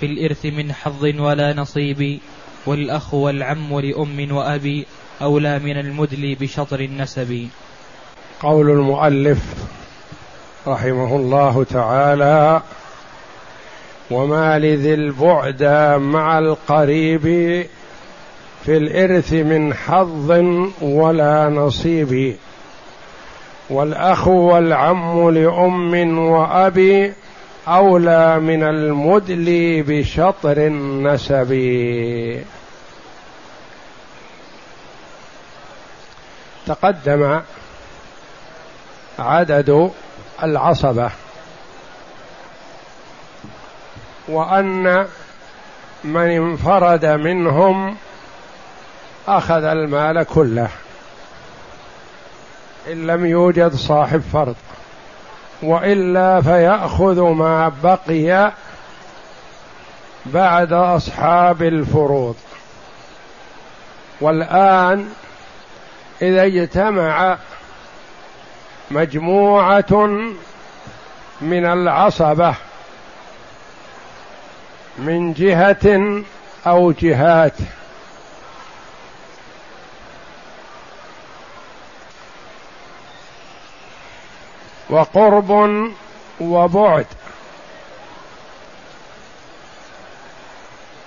في الإرث من حظ ولا نصيب والأخ والعم لأم وأبي أولى من المدلي بشطر النسب. قول المؤلف رحمه الله تعالى وما لذي البعد مع القريب في الإرث من حظ ولا نصيب والأخ والعم لأم وأبي أولى من المدلي بشطر النسب. تقدم عدد العصبة. وأن من انفرد منهم أخذ المال كله. إن لم يوجد صاحب فرض وإلا فيأخذ ما بقي بعد أصحاب الفروض. والآن إذا اجتمع مجموعة من العصبة من جهة أو جهات وقرب وبعد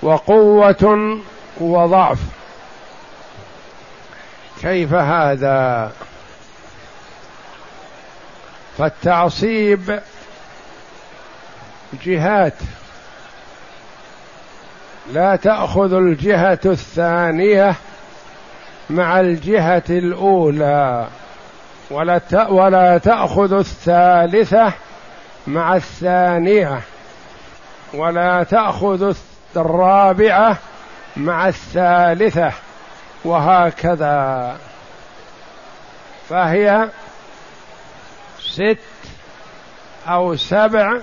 وقوة وضعف. كيف هذا؟ فالتعصيب جهات. لا تأخذ الجهة الثانية مع الجهة الأولى. ولا ولا تأخذ الثالثة مع الثانية. ولا تأخذ الرابعة مع الثالثة. وهكذا. فهي ست أو سبع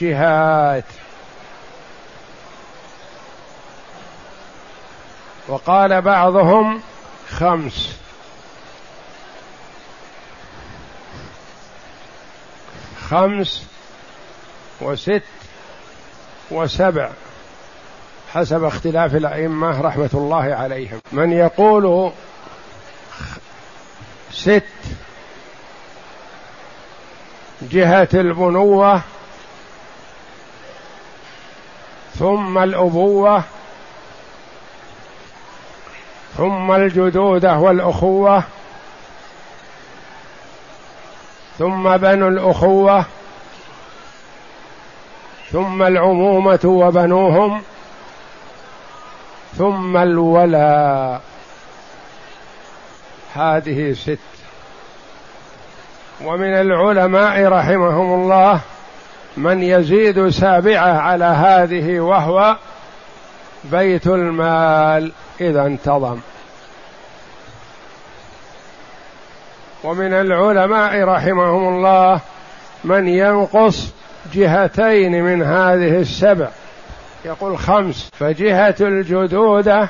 جهات. وقال بعضهم خمس. خمس وست وسبع حسب اختلاف الأئمة رحمة الله عليهم. من يقول ست جهة البنوة ثم الأبوة ثم الجدودة والأخوة ثم بنو الأخوة ثم العمومة وبنوهم ثم الولاء هذه ست. ومن العلماء رحمهم الله من يزيد سابعة على هذه وهو بيت المال. إذا انتظم. ومن العلماء رحمهم الله من ينقص جهتين من هذه السبع. يقول خمس. فجهة الجدودة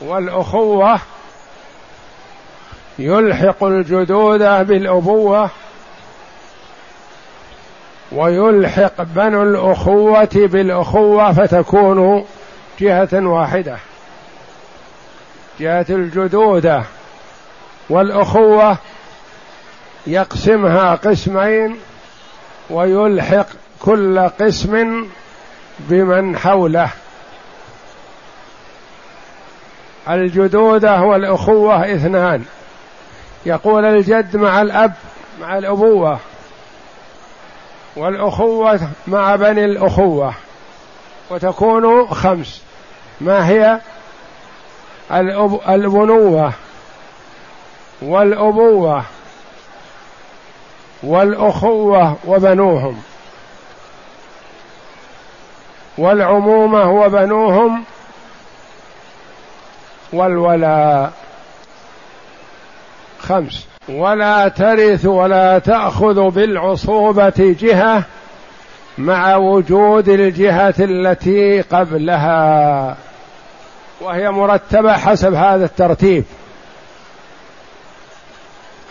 والأخوة يلحق الجدودة بالأبوة ويلحق بنو الأخوة بالأخوة فتكون جهة واحدة. جهة الجدودة والأخوة يقسمها قسمين ويلحق كل قسم بمن حوله. الجدودة والأخوة اثنان. يقول الجد مع الأب مع الأبوة والأخوة مع بني الأخوة وتكون خمس. ما هي؟ البنوة. والأبوة والأخوة وبنوهم والعمومة وبنوهم والولاء. خمس. ولا ترث ولا تأخذ بالعصوبة جهة مع وجود الجهة التي قبلها وهي مرتبة حسب هذا الترتيب.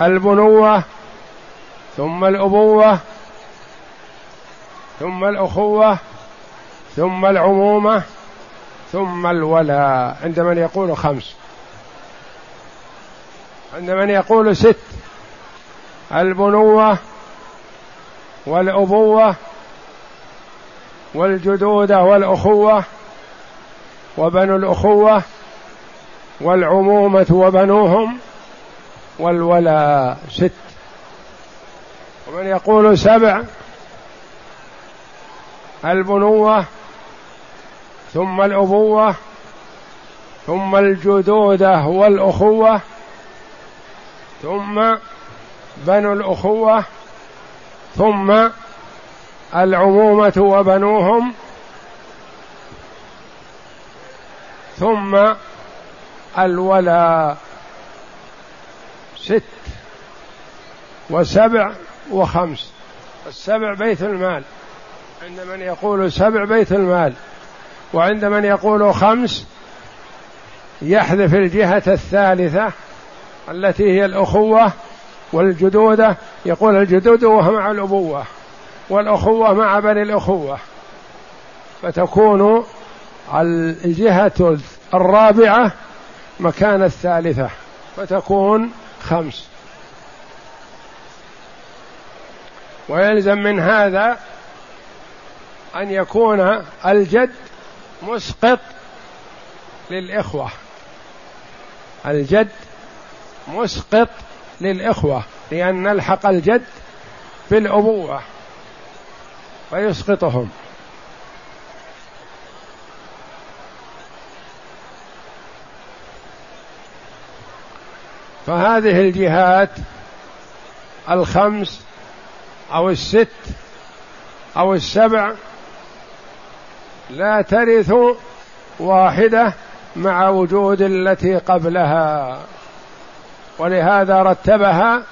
البنوة ثم الأبوة ثم الأخوة ثم العمومة ثم الولاء. عند من يقول خمس. عند من يقول ست. البنوة والأبوة والجدودة والأخوة وبنو الأخوة والعمومة وبنوهم. والولاء ست. ومن يقول سبع البنوة ثم الأبوة ثم الجدودة والأخوة ثم بنو الأخوة ثم العمومة وبنوهم ثم الولاء ست وسبع وخمس. السبع بيت المال. عند من يقول سبع بيت المال وعند من يقول خمس يحذف الجهة الثالثة التي هي الأخوة والجدودة يقول الجدودة مع الأبوة والأخوة مع بني الأخوة. فتكون الجهة الرابعة مكان الثالثة. فتكون خمس. ويلزم من هذا أن يكون الجد مسقط للإخوة. الجد مسقط للإخوة لأن نلحق الجد بالأبوة فيسقطهم. فهذه الجهات الخمس أو الست أو السبع لا ترث واحدة مع وجود التي قبلها ولهذا رتبها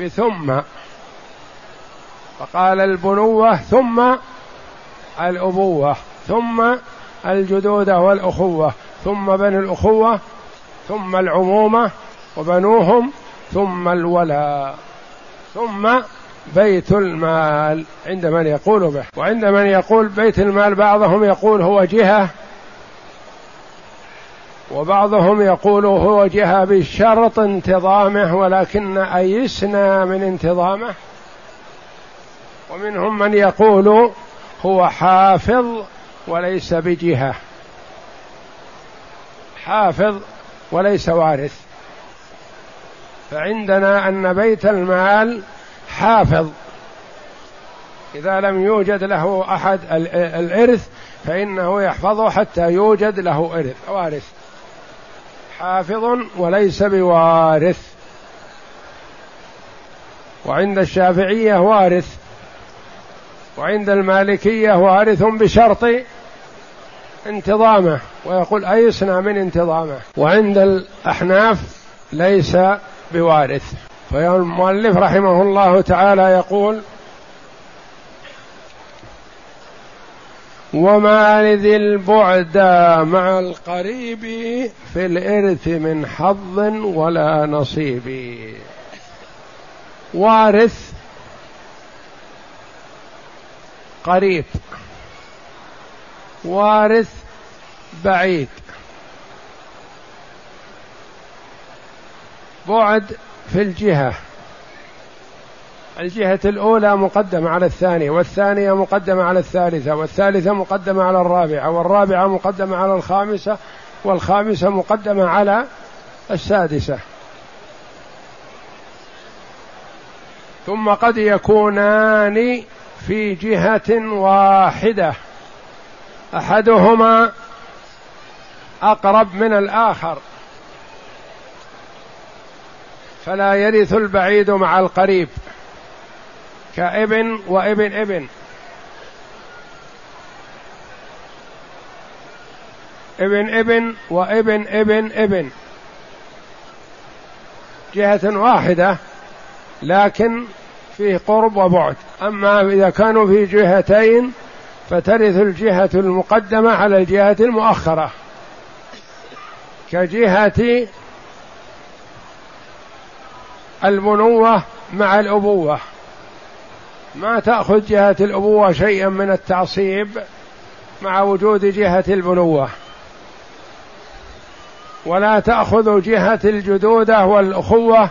بثم. فقال البنوة ثم الأبوة ثم الجدوده والأخوة ثم بني الأخوة ثم العمومة وبنوهم ثم الولاء ثم بيت المال. عند من يقول به؟ وعند من يقول بيت المال بعضهم يقول هو جهة وبعضهم يقول هو جهة بشرط انتظامه ولكن أيسنا من انتظامه. ومنهم من يقول هو حافظ وليس بجهة. حافظ وليس وارث. فعندنا أن بيت المال حافظ. إذا لم يوجد له أحد الإرث فإنه يحفظه حتى يوجد له إرث. وارث. حافظ وليس بوارث. وعند الشافعية وارث. وعند المالكية وارث بشرط انتظامه. ويقول أيسنا من انتظامه. وعند الأحناف ليس بوارث. فالمؤلف رحمه الله تعالى يقول وما لذي البعد مع القريب في الإرث من حظ ولا نصيب. وارث قريب. وارث بعيد. بعد في الجهة. الجهة الأولى مقدمة على الثانية والثانية مقدمة على الثالثة والثالثة مقدمة على الرابعة والرابعة مقدمة على الخامسة والخامسة مقدمة على السادسة. ثم قد يكونان في جهة واحدة. أحدهما أقرب من الآخر. فلا يرث البعيد مع القريب. كابن وابن ابن. ابن ابن وابن ابن ابن. جهة واحدة لكن فيه قرب وبعد. أما إذا كانوا في جهتين فترث الجهة المقدمة على الجهة المؤخرة. كجهة البنوة مع الأبوة. ما تأخذ جهة الأبوة شيئا من التعصيب مع وجود جهة البنوة. ولا تأخذ جهة الجدودة والأخوة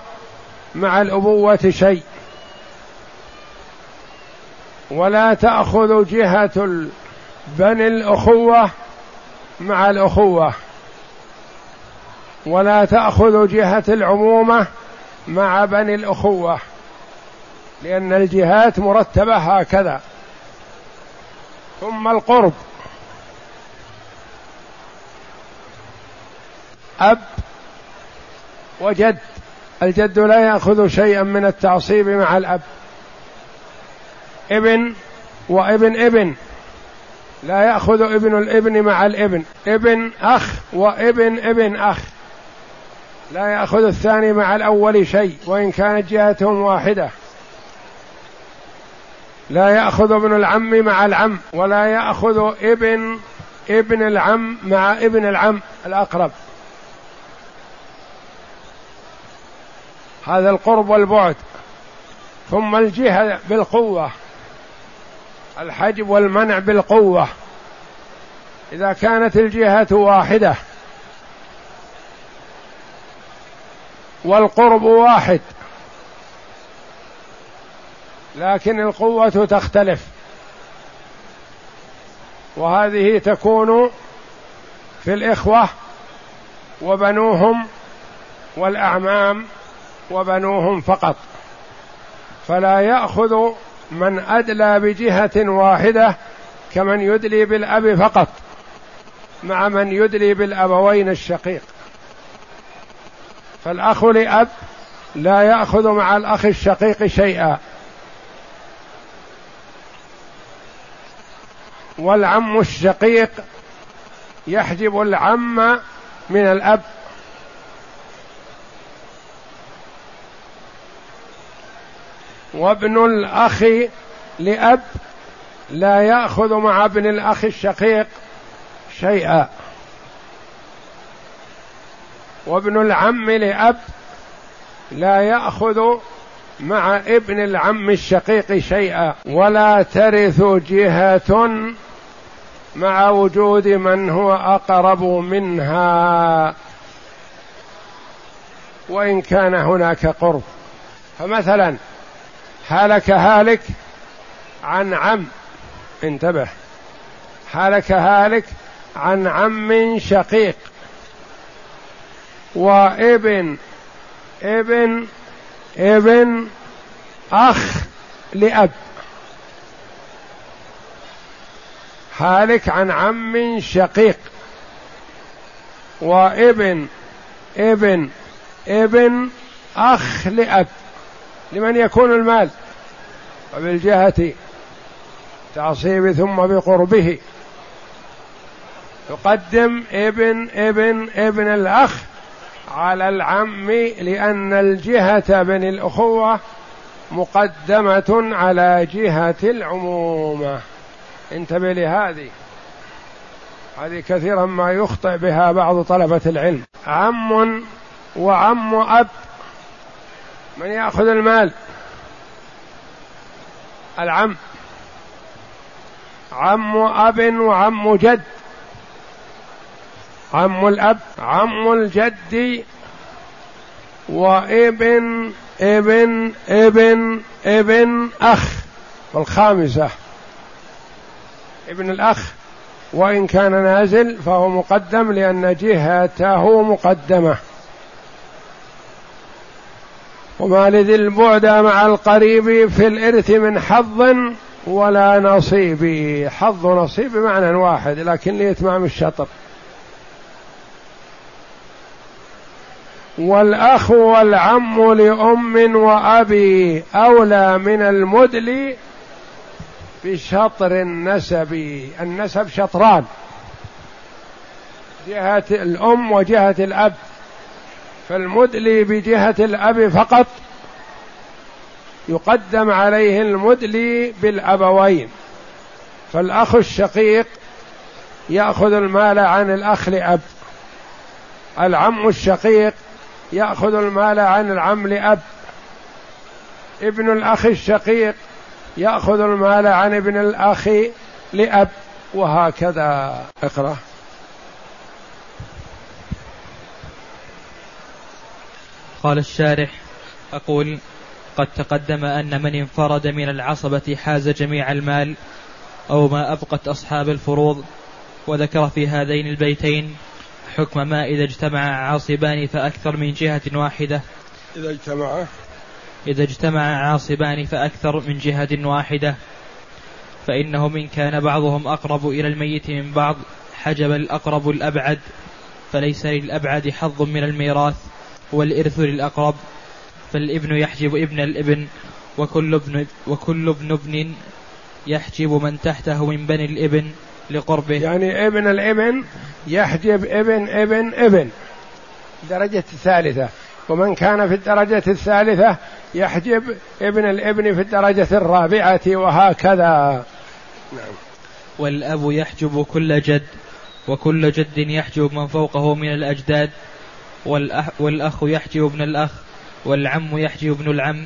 مع الأبوة شيء. ولا تأخذ جهة بني الأخوة مع الأخوة. ولا تأخذ جهة العمومة مع بني الأخوة لأن الجهات مرتبة هكذا. ثم القرب. أب وجد. الجد لا يأخذ شيئا من التعصيب مع الأب. ابن وابن ابن. لا يأخذ ابن الابن مع الابن. ابن أخ وابن ابن أخ. لا يأخذ الثاني مع الأول شيء وإن كانت جهتهم واحدة. لا يأخذ ابن العم مع العم ولا يأخذ ابن ابن العم مع ابن العم الأقرب. هذا القرب والبعد. ثم الجهة بالقوة. الحجب والمنع بالقوة. إذا كانت الجهة واحدة. والقرب واحد. لكن القوة تختلف. وهذه تكون في الإخوة وبنوهم والأعمام وبنوهم فقط. فلا يأخذ من أدلى بجهة واحدة كمن يدلي بالأب فقط مع من يدلي بالأبوين الشقيق. فالأخ لأب لا يأخذ مع الأخ الشقيق شيئا. والعم الشقيق يحجب العم من الأب. وابن الأخ لأب لا يأخذ مع ابن الأخ الشقيق شيئا. وابن العم لأب لا يأخذ مع ابن العم الشقيق شيئا ولا ترث جهة مع وجود من هو أقرب منها. وإن كان هناك قرب. فمثلا هلك هالك عن عم. انتبه. هلك هالك عن عم شقيق. وابن ابن ابن أخ لأب. هالك عن عم شقيق. وابن ابن ابن أخ لأب. لمن يكون المال؟ وبالجهة تعصيب ثم بقربه. يقدم ابن ابن ابن الأخ على العم لأن الجهة بن الأخوة مقدمة على جهة العمومة انتبه لهذه. هذه كثيرا ما يخطئ بها بعض طلبة العلم. عم وعم أب من يأخذ المال؟ العم. عم أب وعم جد. عم الأب عم الجد وابن ابن ابن ابن أخ والخامسة. ابن الأخ وإن كان نازل فهو مقدم لأن جهته مقدمة. وما لذي البعد مع القريب في الإرث من حظ ولا نصيب. حظ نصيب بمعنى واحد لكن لإتمام الشطر. والأخ والعم لأم وأبي أولى من المدلي بشطر النسب. النسب شطران. جهة الأم وجهة الأب. فالمدلي بجهة الأب فقط. يقدم عليه المدلي بالأبوين. فالأخ الشقيق يأخذ المال عن الأخ لأب. العم الشقيق يأخذ المال عن العم لأب ابن الأخ الشقيق يأخذ المال عن ابن الأخ لأب. وهكذا. اقرأ. قال الشارح أقول قد تقدم أن من انفرد من العصبة حاز جميع المال أو ما أبقت أصحاب الفروض وذكر في هذين البيتين حكم ما إذا اجتمع عاصبان فأكثر من جهة واحدة. إذا اجتمع. إذا اجتمع عاصبان فأكثر من جهة واحدة. فإنه من كان بعضهم أقرب إلى الميت من بعض حجب الأقرب الأبعد. فليس للأبعد حظ من الميراث والإرث للأقرب. فالابن يحجب ابن الابن وكل ابن وكل ابن ابن يحجب من تحته من بني الابن. لقربه. يعني ابن الابن يحجب ابن ابن ابن. درجة الثالثة. ومن كان في الدرجة الثالثة يحجب ابن الابن في الدرجة الرابعة وهكذا. نعم. والأب يحجب كل جد وكل جد يحجب من فوقه من الأجداد. والأخ, والأخ يحجب ابن الأخ والعم يحجب ابن العم.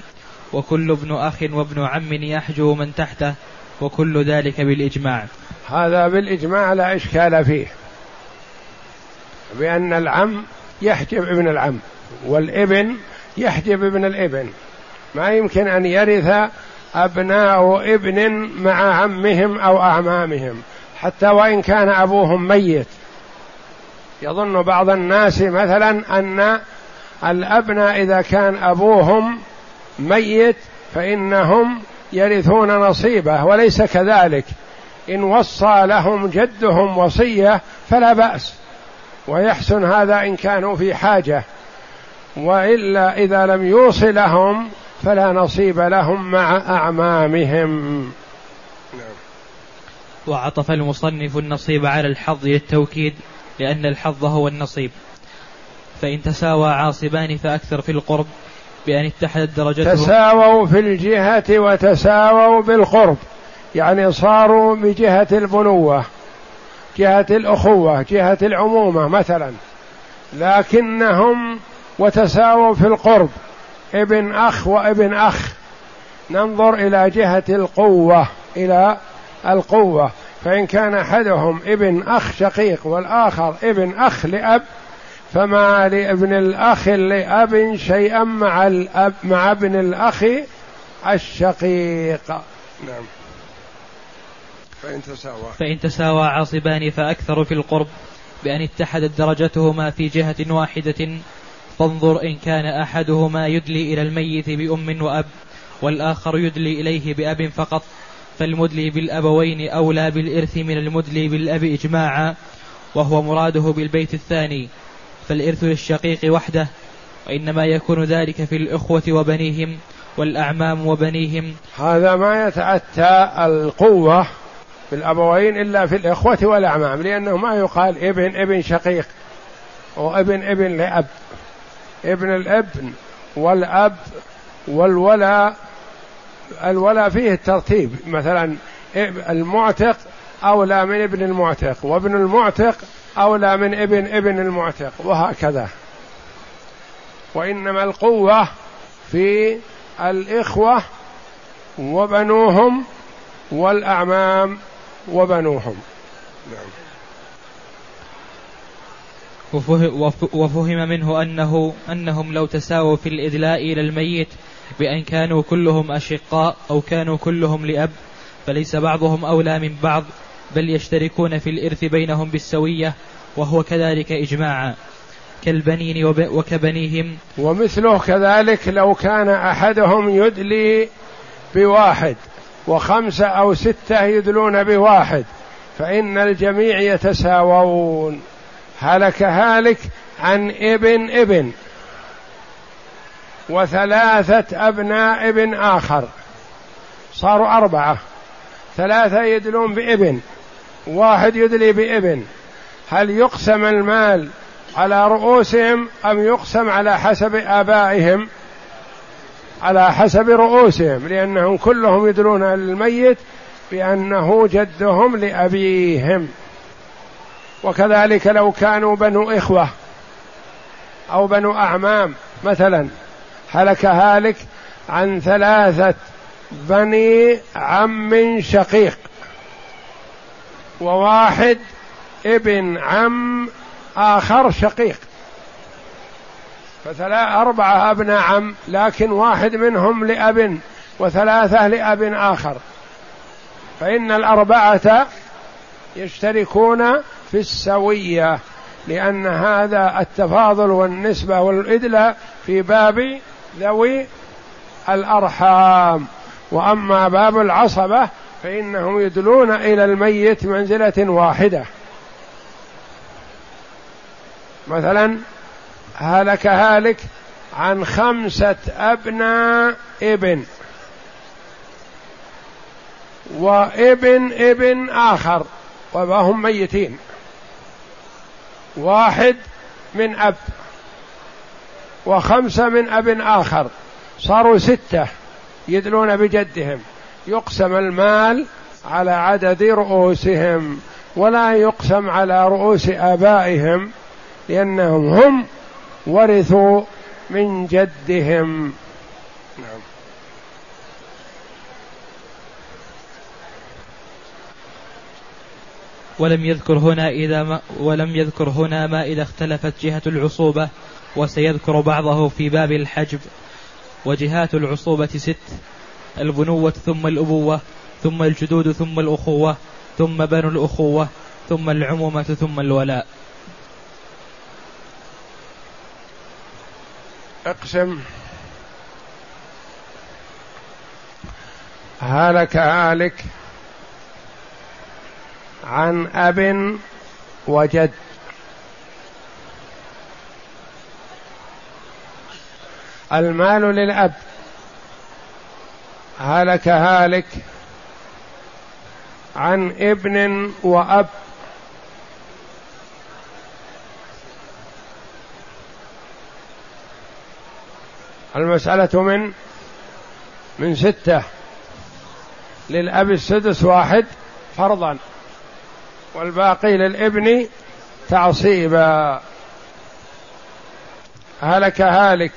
وكل ابن أخ وابن عم يحجب من تحته وكل ذلك بالإجماع. هذا بالإجماع لا إشكال فيه بأن العم يحجب ابن العم والابن يحجب ابن الابن. ما يمكن أن يرث أبناء ابن مع عمهم أو أعمامهم حتى وإن كان أبوهم ميت. يظن بعض الناس مثلا أن الأبناء إذا كان أبوهم ميت فإنهم يرثون نصيبه وليس كذلك. إن وصى لهم جدهم وصية فلا بأس. ويحسن هذا إن كانوا في حاجة. وإلا إذا لم يوص لهم فلا نصيب لهم مع أعمامهم. نعم. وعطف المصنف النصيب على الحظ للتوكيد لأن الحظ هو النصيب. فإن تساوى عاصبان فأكثر في القرب بأن اتحدت درجتهم. تساووا في الجهة وتساووا بالقرب. يعني صاروا بجهة البنوة جهة الأخوة جهة العمومة مثلا. لكنهم وتساووا في القرب ابن أخ وابن أخ. ننظر إلى جهة القوة إلى القوة. فإن كان أحدهم ابن أخ شقيق والآخر ابن أخ لأب فما لابن الأخ لأب شيئا مع الأب مع ابن الأخ الشقيق. نعم. فإن تساوى. فإن تساوى عاصبان فأكثر في القرب بأن اتحدت درجتهما في جهة واحدة. فانظر إن كان أحدهما يدلي إلى الميت بأم وأب والآخر يدلي إليه بأب فقط. فالمدلي بالأبوين أولى بالإرث من المدلي بالأب إجماعا وهو مراده بالبيت الثاني. فالإرث للشقيق وحده وإنما يكون ذلك في الإخوة وبنيهم والأعمام وبنيهم. هذا ما يتأتى القوة في الأبوين إلا في الإخوة والأعمام لأنه ما يقال ابن ابن شقيق وابن ابن لأب. ابن الابن والأب والولا الولا فيه الترتيب. مثلا المعتق أولى من ابن المعتق وابن المعتق أولى من ابن ابن المعتق وهكذا. وإنما القوة في الإخوة وبنوهم والأعمام. وبنوهم. نعم. وفهم منه أنه أنهم لو تساووا في الإدلاء إلى الميت بأن كانوا كلهم أشقاء أو كانوا كلهم لأب فليس بعضهم أولى من بعض بل يشتركون في الإرث بينهم بالسوية وهو كذلك إجماعا. كالبنين وكبنيهم. ومثله كذلك لو كان أحدهم يدلي بواحد. وخمسة أو ستة يدلون بواحد فإن الجميع يتساوون. هلك هالك عن ابن ابن وثلاثة أبناء ابن آخر. صاروا أربعة. ثلاثة يدلون بابن واحد يدلي بابن. هل يقسم المال على رؤوسهم أم يقسم على حسب آبائهم؟ على حسب رؤوسهم لأنهم كلهم يدلون الميت بأنه جدهم لأبيهم. وكذلك لو كانوا بنو إخوة أو بنو أعمام مثلا هلك هالك عن ثلاثة بني عم شقيق وواحد ابن عم آخر شقيق. فثلاث أربعة أبناء عم لكن واحد منهم لأب وثلاثة لأب آخر. فإن الأربعة يشتركون في السوية لأن هذا التفاضل والنسبة والإدلة في باب ذوي الأرحام. وأما باب العصبة فإنهم يدلون إلى الميت منزلة واحدة. مثلا هلك هالك عن خمسة أبناء ابن. وابن ابن آخر وهم ميتين. واحد من أب وخمسة من أب آخر. صاروا ستة يدلون بجدهم. يقسم المال على عدد رؤوسهم ولا يقسم على رؤوس آبائهم لأنهم هم ورثوا من جدهم. نعم. ولم يذكر هنا إذا ما ولم يذكر هنا ما إذا اختلفت جهة العصوبة وسيذكر بعضه في باب الحجب. وجهات العصوبة ست البنوة ثم الأبوة ثم الجدود ثم الأخوة ثم بنو الأخوة ثم العمومة ثم الولاء. أقسم. هلك هالك عن أب وجد. المال للأب. هلك هالك عن ابن وأب. المسألة من من ستة. للأب السدس واحد فرضا والباقي للابن تعصيبا. هلك هالك.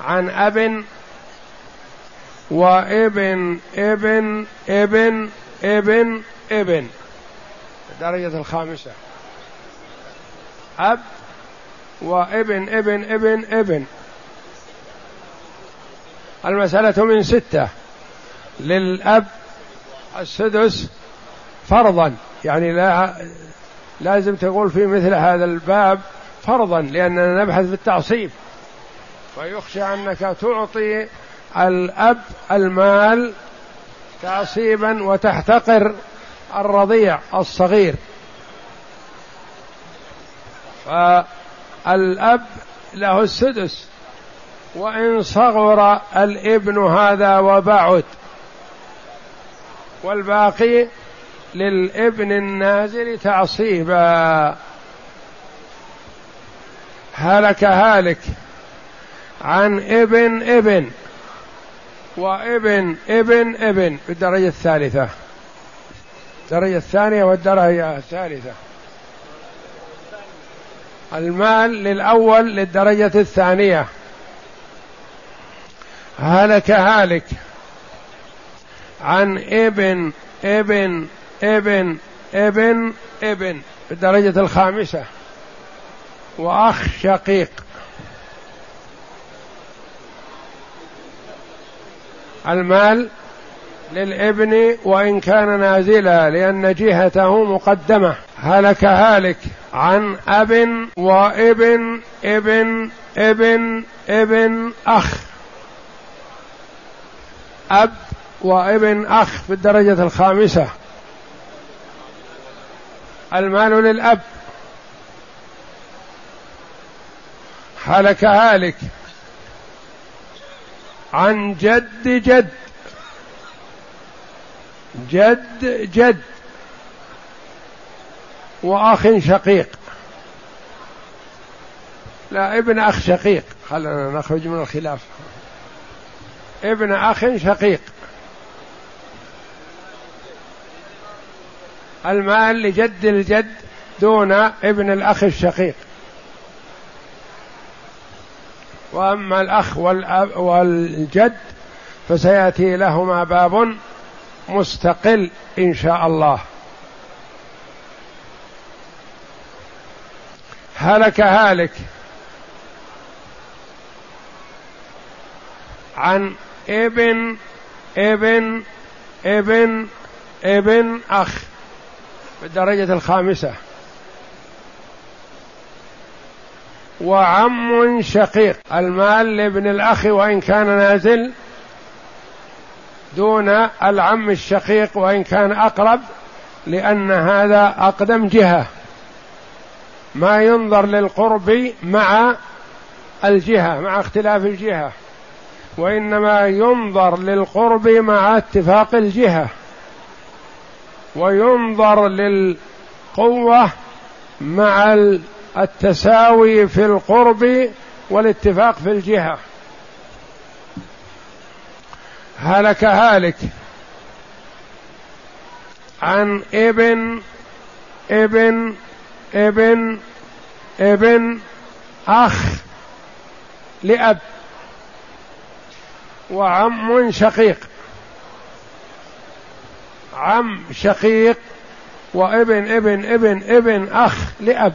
عن أب وابن ابن ابن ابن ابن. الدرجة الخامسة. أب وابن ابن ابن ابن. المسألة من ستة. للأب السدس فرضا. يعني لا لازم تقول في مثل هذا الباب فرضا لأننا نبحث في التعصيب. ويخشى أنك تعطي الأب المال تعصيبا وتحتقر الرضيع الصغير. فالأب له السدس وإن صغر الإبن هذا وبعد والباقي للإبن النازل تعصيبا. هلك هالك عن إبن إبن وإبن إبن إبن بالدرجة الثالثة. الدرجة الثانية والدرجة الثالثة. المال للأول للدرجة الثانية. هلك هالك عن ابن ابن ابن ابن ابن بالدرجة الخامسة. وأخ شقيق. المال للابن وإن كان نازلا لأن جهته مقدمة. هلك هالك عن أب وابن ابن ابن ابن أخ. أب وابن أخ في الدرجة الخامسة. المال للأب. هلك هالك عن جد جد. جد جد. وأخ شقيق. لا ابن أخ شقيق. خلنا نخرج من الخلاف. ابن أخ شقيق. المال لجد الجد دون ابن الأخ الشقيق. وأما الأخ والأب والجد فسيأتي لهما باب مستقل إن شاء الله. هلك هالك عن ابن ابن ابن ابن أخ بالدرجة الخامسة. وعم شقيق. المال لابن الأخ وإن كان نازل دون العم الشقيق وإن كان أقرب لأن هذا أقدم جهة. ما ينظر للقرب مع الجهة مع اختلاف الجهة. وإنما ينظر للقرب مع اتفاق الجهة. وينظر للقوة مع التساوي في القرب والاتفاق في الجهة. هلك هالك عن ابن ابن ابن ابن أخ لأب وعم شقيق. عم شقيق وابن ابن ابن ابن أخ لأب.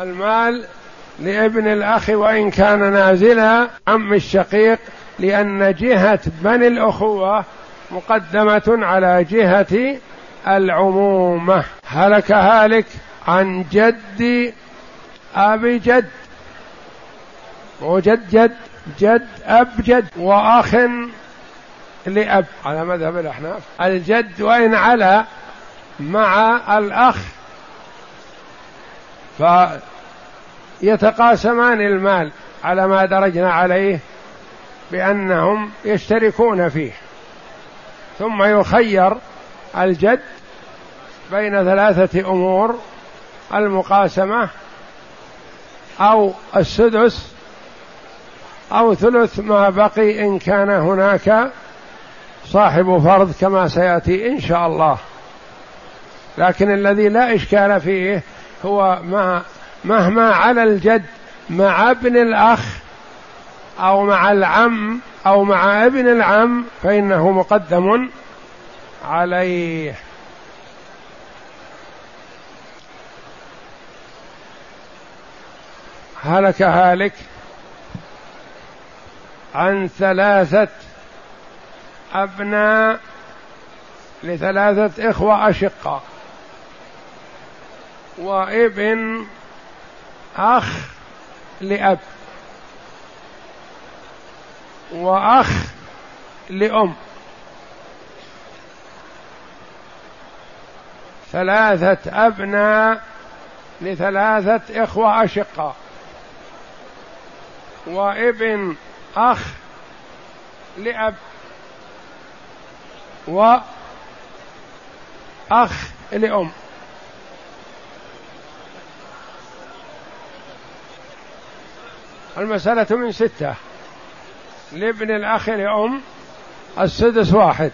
المال لابن الأخ وإن كان نازلا عم الشقيق لأن جهة بني الأخوة مقدمة على جهة العمومة. هلك هالك عن جد أبي جد. وجد جد جد أب جد وأخ لأب. على مذهب الأحناف. الجد وإن علا مع الأخ. ف يتقاسمان المال على ما درجنا عليه بأنهم يشتركون فيه. ثم يخير الجد بين ثلاثة أمور المقاسمة أو السدس أو ثلث ما بقي إن كان هناك صاحب فرض كما سيأتي إن شاء الله. لكن الذي لا إشكال فيه هو ما مهما على الجد مع ابن الأخ أو مع العم أو مع ابن العم فإنه مقدم عليه. هلك هالك عن ثلاثة أبناء لثلاثة إخوة أشقاء. وابن أخ لأب. وأخ لأم. ثلاثة أبناء لثلاثة إخوة أشقاء. وابن أخ لأب. وأخ لأم. المسألة من ستة. لابن الأخ لأم السدس واحد.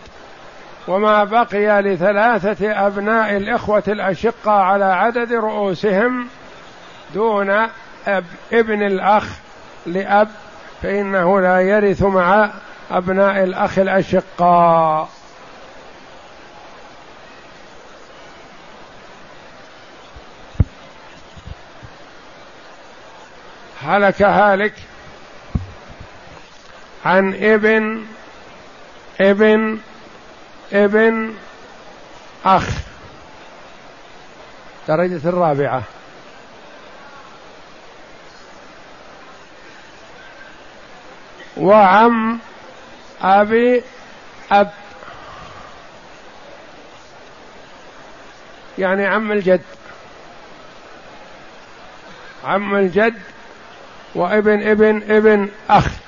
وما بقي لثلاثة أبناء الإخوة الأشقة على عدد رؤوسهم دون أب ابن الأخ لأب فإنه لا يرث مع أبناء الأخ الأشقاء هلك هالك عن ابن ابن ابن أخ. درجة الرابعة. وعم أبي أب. يعني عم الجد. عم الجد وابن ابن ابن أخ.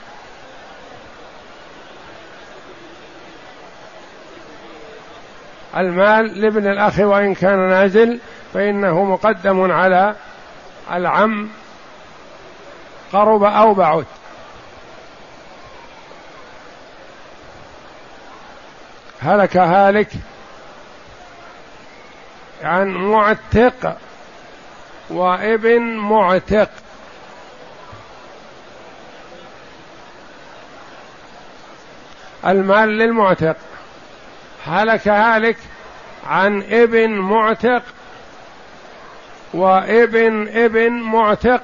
المال لابن الأخ وإن كان نازل فإنه مقدم على العم قرب أو بعد. هلك هالك عن معتق وابن معتق. المال للمعتق. هلك هالك عن ابن معتق وابن ابن معتق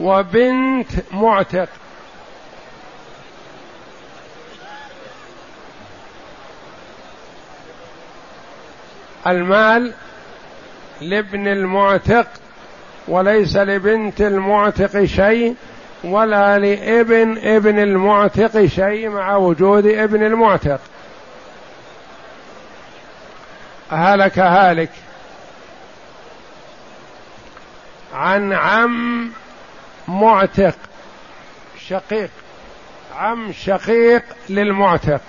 وبنت معتق. المال لابن المعتق وليس لبنت المعتق شيء ولا لابن ابن المعتق شيء مع وجود ابن المعتق. هلك هالك. عن عم معتق. شقيق. عم شقيق للمعتق.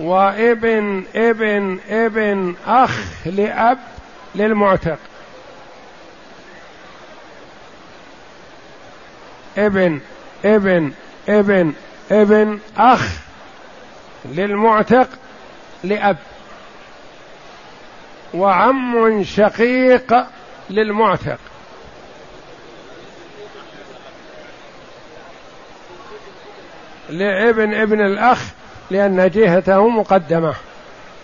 وابن ابن ابن أخ لأب للمعتق. ابن ابن ابن ابن أخ للمعتق لأب. وعم شقيق للمعتق. لابن ابن الأخ لأن جهته مقدمة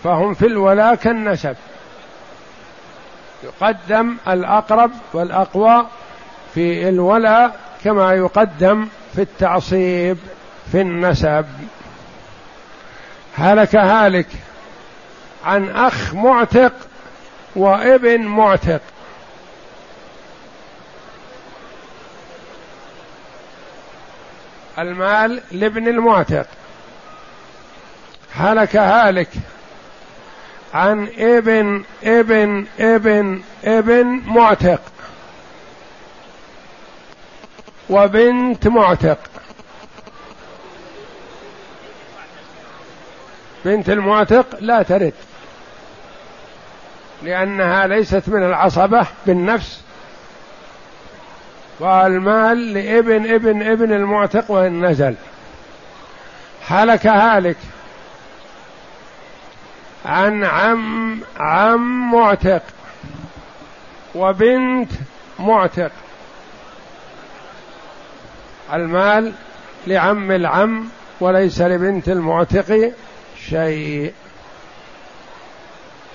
فهم في الولاء كالنسب. يقدم الأقرب والأقوى في الولاء كما يقدم في التعصيب في النسب. هلك هالك عن أخ معتق وابن معتق. المال لابن المعتق. هلك هالك عن ابن ابن ابن ابن معتق. وبنت معتق. بنت المعتق لا ترد. لأنها ليست من العصبة بالنفس والمال لابن ابن ابن المعتق وإن نزل هلك هالك عن عم عم معتق وبنت معتق. المال لعم العم وليس لبنت المعتق شيء.